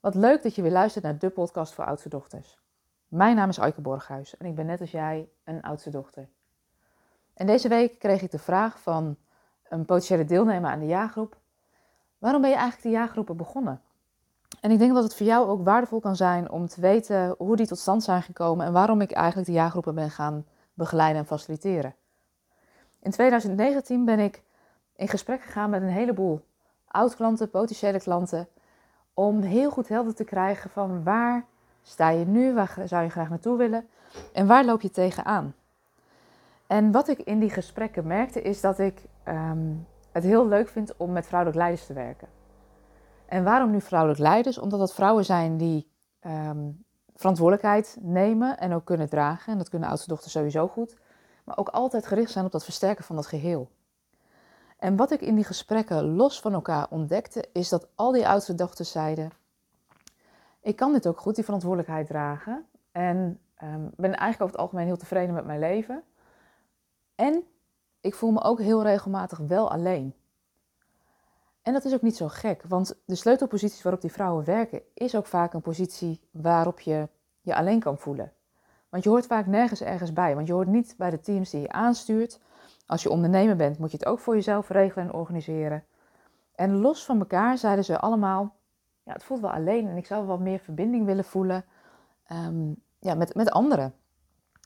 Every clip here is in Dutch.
Wat leuk dat je weer luistert naar de podcast voor oudste dochters. Mijn naam is Aike Borghuis en ik ben net als jij een oudste dochter. En deze week kreeg ik de vraag van een potentiële deelnemer aan de jaargroep: waarom ben je eigenlijk de jaargroepen begonnen? En ik denk dat het voor jou ook waardevol kan zijn om te weten hoe die tot stand zijn gekomen en waarom ik eigenlijk de jaargroepen ben gaan begeleiden en faciliteren. In 2019 ben ik in gesprek gegaan met een heleboel oud-klanten, potentiële klanten om heel goed helder te krijgen van waar sta je nu, waar zou je graag naartoe willen en waar loop je tegenaan. En wat ik in die gesprekken merkte is dat ik ehm, het heel leuk vind om met vrouwelijke leiders te werken. En waarom nu vrouwelijke leiders? Omdat dat vrouwen zijn die ehm, verantwoordelijkheid nemen en ook kunnen dragen. En dat kunnen oudste dochters sowieso goed. Maar ook altijd gericht zijn op dat versterken van dat geheel. En wat ik in die gesprekken los van elkaar ontdekte, is dat al die oudste dochters zeiden: Ik kan dit ook goed, die verantwoordelijkheid dragen. En um, ben eigenlijk over het algemeen heel tevreden met mijn leven. En ik voel me ook heel regelmatig wel alleen. En dat is ook niet zo gek, want de sleutelposities waarop die vrouwen werken, is ook vaak een positie waarop je je alleen kan voelen. Want je hoort vaak nergens ergens bij, want je hoort niet bij de teams die je aanstuurt als je ondernemer bent, moet je het ook voor jezelf regelen en organiseren. En los van elkaar zeiden ze allemaal: ja, het voelt wel alleen en ik zou wel meer verbinding willen voelen ehm, ja, met, met anderen.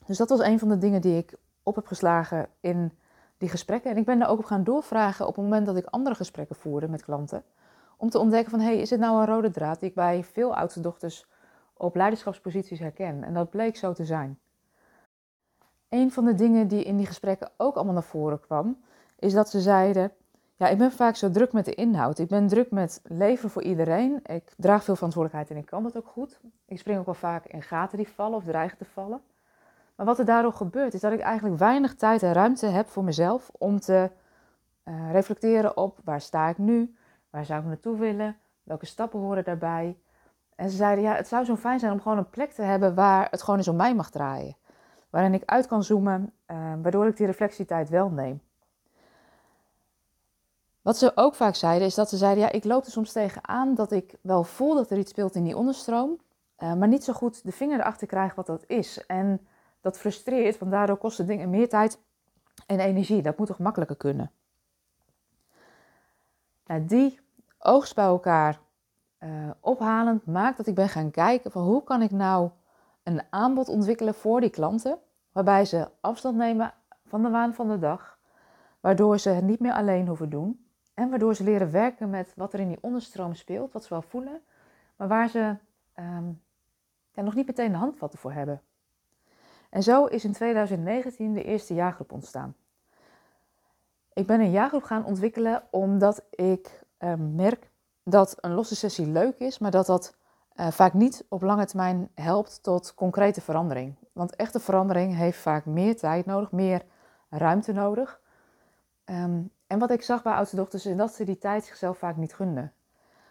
Dus dat was een van de dingen die ik op heb geslagen in die gesprekken. En ik ben daar ook op gaan doorvragen op het moment dat ik andere gesprekken voerde met klanten. Om te ontdekken van, hey, is dit nou een rode draad die ik bij veel oudste dochters op leiderschapsposities herken? En dat bleek zo te zijn. Een van de dingen die in die gesprekken ook allemaal naar voren kwam, is dat ze zeiden: Ja, ik ben vaak zo druk met de inhoud. Ik ben druk met leven voor iedereen. Ik draag veel verantwoordelijkheid en ik kan dat ook goed. Ik spring ook wel vaak in gaten die vallen of dreigen te vallen. Maar wat er daardoor gebeurt, is dat ik eigenlijk weinig tijd en ruimte heb voor mezelf om te uh, reflecteren op waar sta ik nu, waar zou ik naartoe willen, welke stappen horen daarbij. En ze zeiden, ja, het zou zo fijn zijn om gewoon een plek te hebben waar het gewoon eens om mij mag draaien waarin ik uit kan zoomen, uh, waardoor ik die reflectietijd wel neem. Wat ze ook vaak zeiden, is dat ze zeiden: Ja, ik loop er soms tegenaan dat ik wel voel dat er iets speelt in die onderstroom, uh, maar niet zo goed de vinger erachter krijg wat dat is. En dat frustreert, want daardoor kosten dingen meer tijd en energie. Dat moet toch makkelijker kunnen? Nou, die oogst bij elkaar uh, ophalend maakt dat ik ben gaan kijken van hoe kan ik nou een aanbod ontwikkelen voor die klanten, waarbij ze afstand nemen van de waan van de dag, waardoor ze het niet meer alleen hoeven doen en waardoor ze leren werken met wat er in die onderstroom speelt, wat ze wel voelen, maar waar ze um, nog niet meteen de handvatten voor hebben. En zo is in 2019 de eerste jaargroep ontstaan. Ik ben een jaargroep gaan ontwikkelen omdat ik um, merk dat een losse sessie leuk is, maar dat dat uh, vaak niet op lange termijn helpt tot concrete verandering. Want echte verandering heeft vaak meer tijd nodig, meer ruimte nodig. Um, en wat ik zag bij oudste dochters is dat ze die tijd zichzelf vaak niet gunden.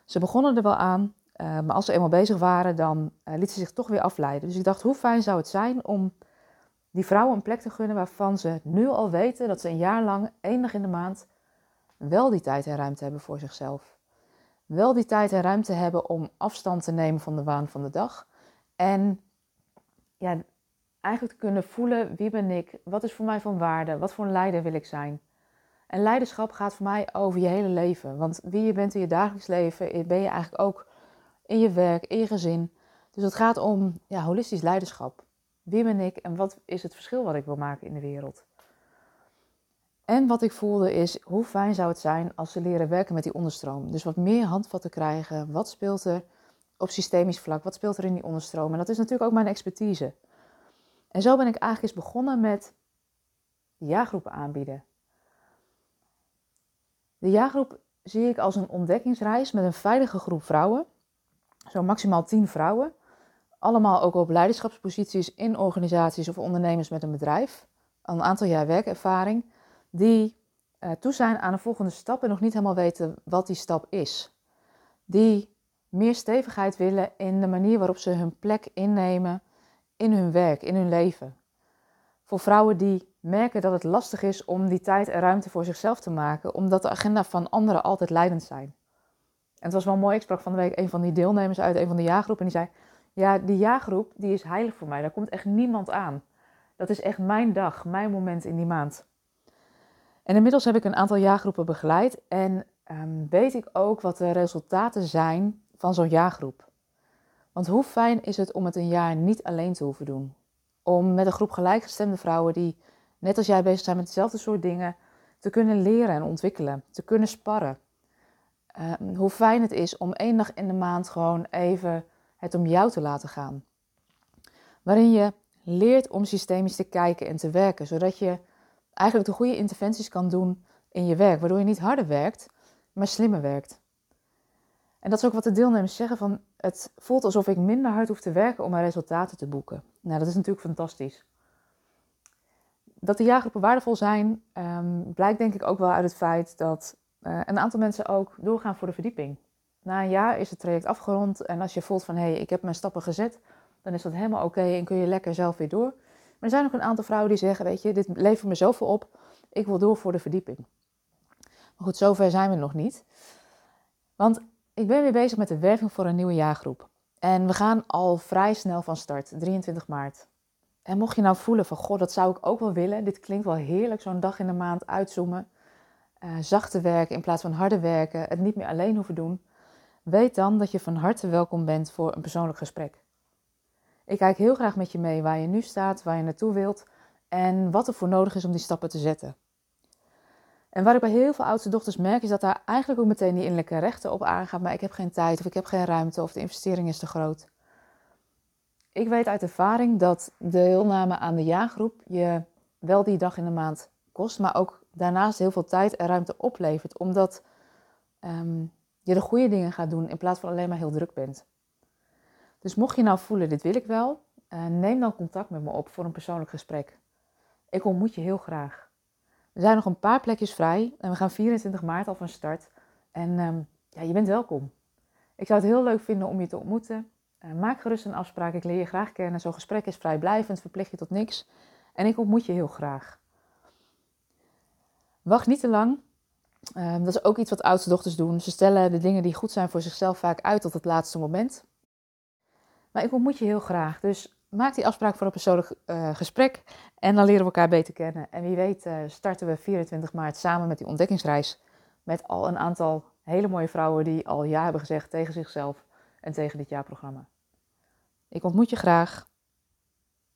Ze begonnen er wel aan, uh, maar als ze eenmaal bezig waren, dan uh, lieten ze zich toch weer afleiden. Dus ik dacht, hoe fijn zou het zijn om die vrouwen een plek te gunnen waarvan ze nu al weten dat ze een jaar lang, één dag in de maand, wel die tijd en ruimte hebben voor zichzelf wel die tijd en ruimte hebben om afstand te nemen van de waan van de dag. En ja, eigenlijk kunnen voelen wie ben ik, wat is voor mij van waarde, wat voor een leider wil ik zijn. En leiderschap gaat voor mij over je hele leven. Want wie je bent in je dagelijks leven, ben je eigenlijk ook in je werk, in je gezin. Dus het gaat om ja, holistisch leiderschap. Wie ben ik en wat is het verschil wat ik wil maken in de wereld? En wat ik voelde is, hoe fijn zou het zijn als ze leren werken met die onderstroom. Dus wat meer handvatten krijgen. Wat speelt er op systemisch vlak? Wat speelt er in die onderstroom? En dat is natuurlijk ook mijn expertise. En zo ben ik eigenlijk eens begonnen met de jaargroepen aanbieden. De jaargroep zie ik als een ontdekkingsreis met een veilige groep vrouwen. Zo maximaal 10 vrouwen. Allemaal ook op leiderschapsposities in organisaties of ondernemers met een bedrijf. Een aantal jaar werkervaring die uh, toe zijn aan een volgende stap en nog niet helemaal weten wat die stap is. Die meer stevigheid willen in de manier waarop ze hun plek innemen in hun werk, in hun leven. Voor vrouwen die merken dat het lastig is om die tijd en ruimte voor zichzelf te maken, omdat de agenda van anderen altijd leidend zijn. En het was wel mooi, ik sprak van de week een van die deelnemers uit een van de jaargroep. En die zei, ja, die jaargroep die is heilig voor mij. Daar komt echt niemand aan. Dat is echt mijn dag, mijn moment in die maand. En inmiddels heb ik een aantal jaargroepen begeleid. En um, weet ik ook wat de resultaten zijn van zo'n jaargroep. Want hoe fijn is het om het een jaar niet alleen te hoeven doen? Om met een groep gelijkgestemde vrouwen die net als jij bezig zijn met dezelfde soort dingen te kunnen leren en ontwikkelen, te kunnen sparren. Uh, hoe fijn het is om één dag in de maand gewoon even het om jou te laten gaan. Waarin je leert om systemisch te kijken en te werken, zodat je eigenlijk de goede interventies kan doen in je werk, waardoor je niet harder werkt, maar slimmer werkt. En dat is ook wat de deelnemers zeggen van het voelt alsof ik minder hard hoef te werken om mijn resultaten te boeken. Nou, dat is natuurlijk fantastisch. Dat de jaargroepen waardevol zijn, um, blijkt denk ik ook wel uit het feit dat uh, een aantal mensen ook doorgaan voor de verdieping. Na een jaar is het traject afgerond en als je voelt van hé, hey, ik heb mijn stappen gezet, dan is dat helemaal oké en kun je lekker zelf weer door. Maar er zijn ook een aantal vrouwen die zeggen, weet je, dit levert me zoveel op, ik wil door voor de verdieping. Maar goed, zover zijn we nog niet. Want ik ben weer bezig met de werving voor een nieuwe jaargroep. En we gaan al vrij snel van start, 23 maart. En mocht je nou voelen van, god, dat zou ik ook wel willen. Dit klinkt wel heerlijk, zo'n dag in de maand uitzoomen. Uh, zachte werken in plaats van harde werken. Het niet meer alleen hoeven doen. Weet dan dat je van harte welkom bent voor een persoonlijk gesprek. Ik kijk heel graag met je mee waar je nu staat, waar je naartoe wilt en wat er voor nodig is om die stappen te zetten. En waar ik bij heel veel oudste dochters merk, is dat daar eigenlijk ook meteen die innerlijke rechten op aangaat. Maar ik heb geen tijd of ik heb geen ruimte of de investering is te groot. Ik weet uit ervaring dat de deelname aan de jaargroep je wel die dag in de maand kost, maar ook daarnaast heel veel tijd en ruimte oplevert. Omdat um, je de goede dingen gaat doen in plaats van alleen maar heel druk bent. Dus mocht je nou voelen, dit wil ik wel, uh, neem dan contact met me op voor een persoonlijk gesprek. Ik ontmoet je heel graag. Er zijn nog een paar plekjes vrij en we gaan 24 maart al van start. En um, ja, je bent welkom. Ik zou het heel leuk vinden om je te ontmoeten. Uh, maak gerust een afspraak, ik leer je graag kennen. Zo'n gesprek is vrijblijvend, verplicht je tot niks. En ik ontmoet je heel graag. Wacht niet te lang. Uh, dat is ook iets wat oudste dochters doen. Ze stellen de dingen die goed zijn voor zichzelf vaak uit tot het laatste moment. Maar ik ontmoet je heel graag. Dus maak die afspraak voor een persoonlijk uh, gesprek. En dan leren we elkaar beter kennen. En wie weet uh, starten we 24 maart samen met die ontdekkingsreis. Met al een aantal hele mooie vrouwen die al ja hebben gezegd tegen zichzelf en tegen dit jaarprogramma. Ik ontmoet je graag.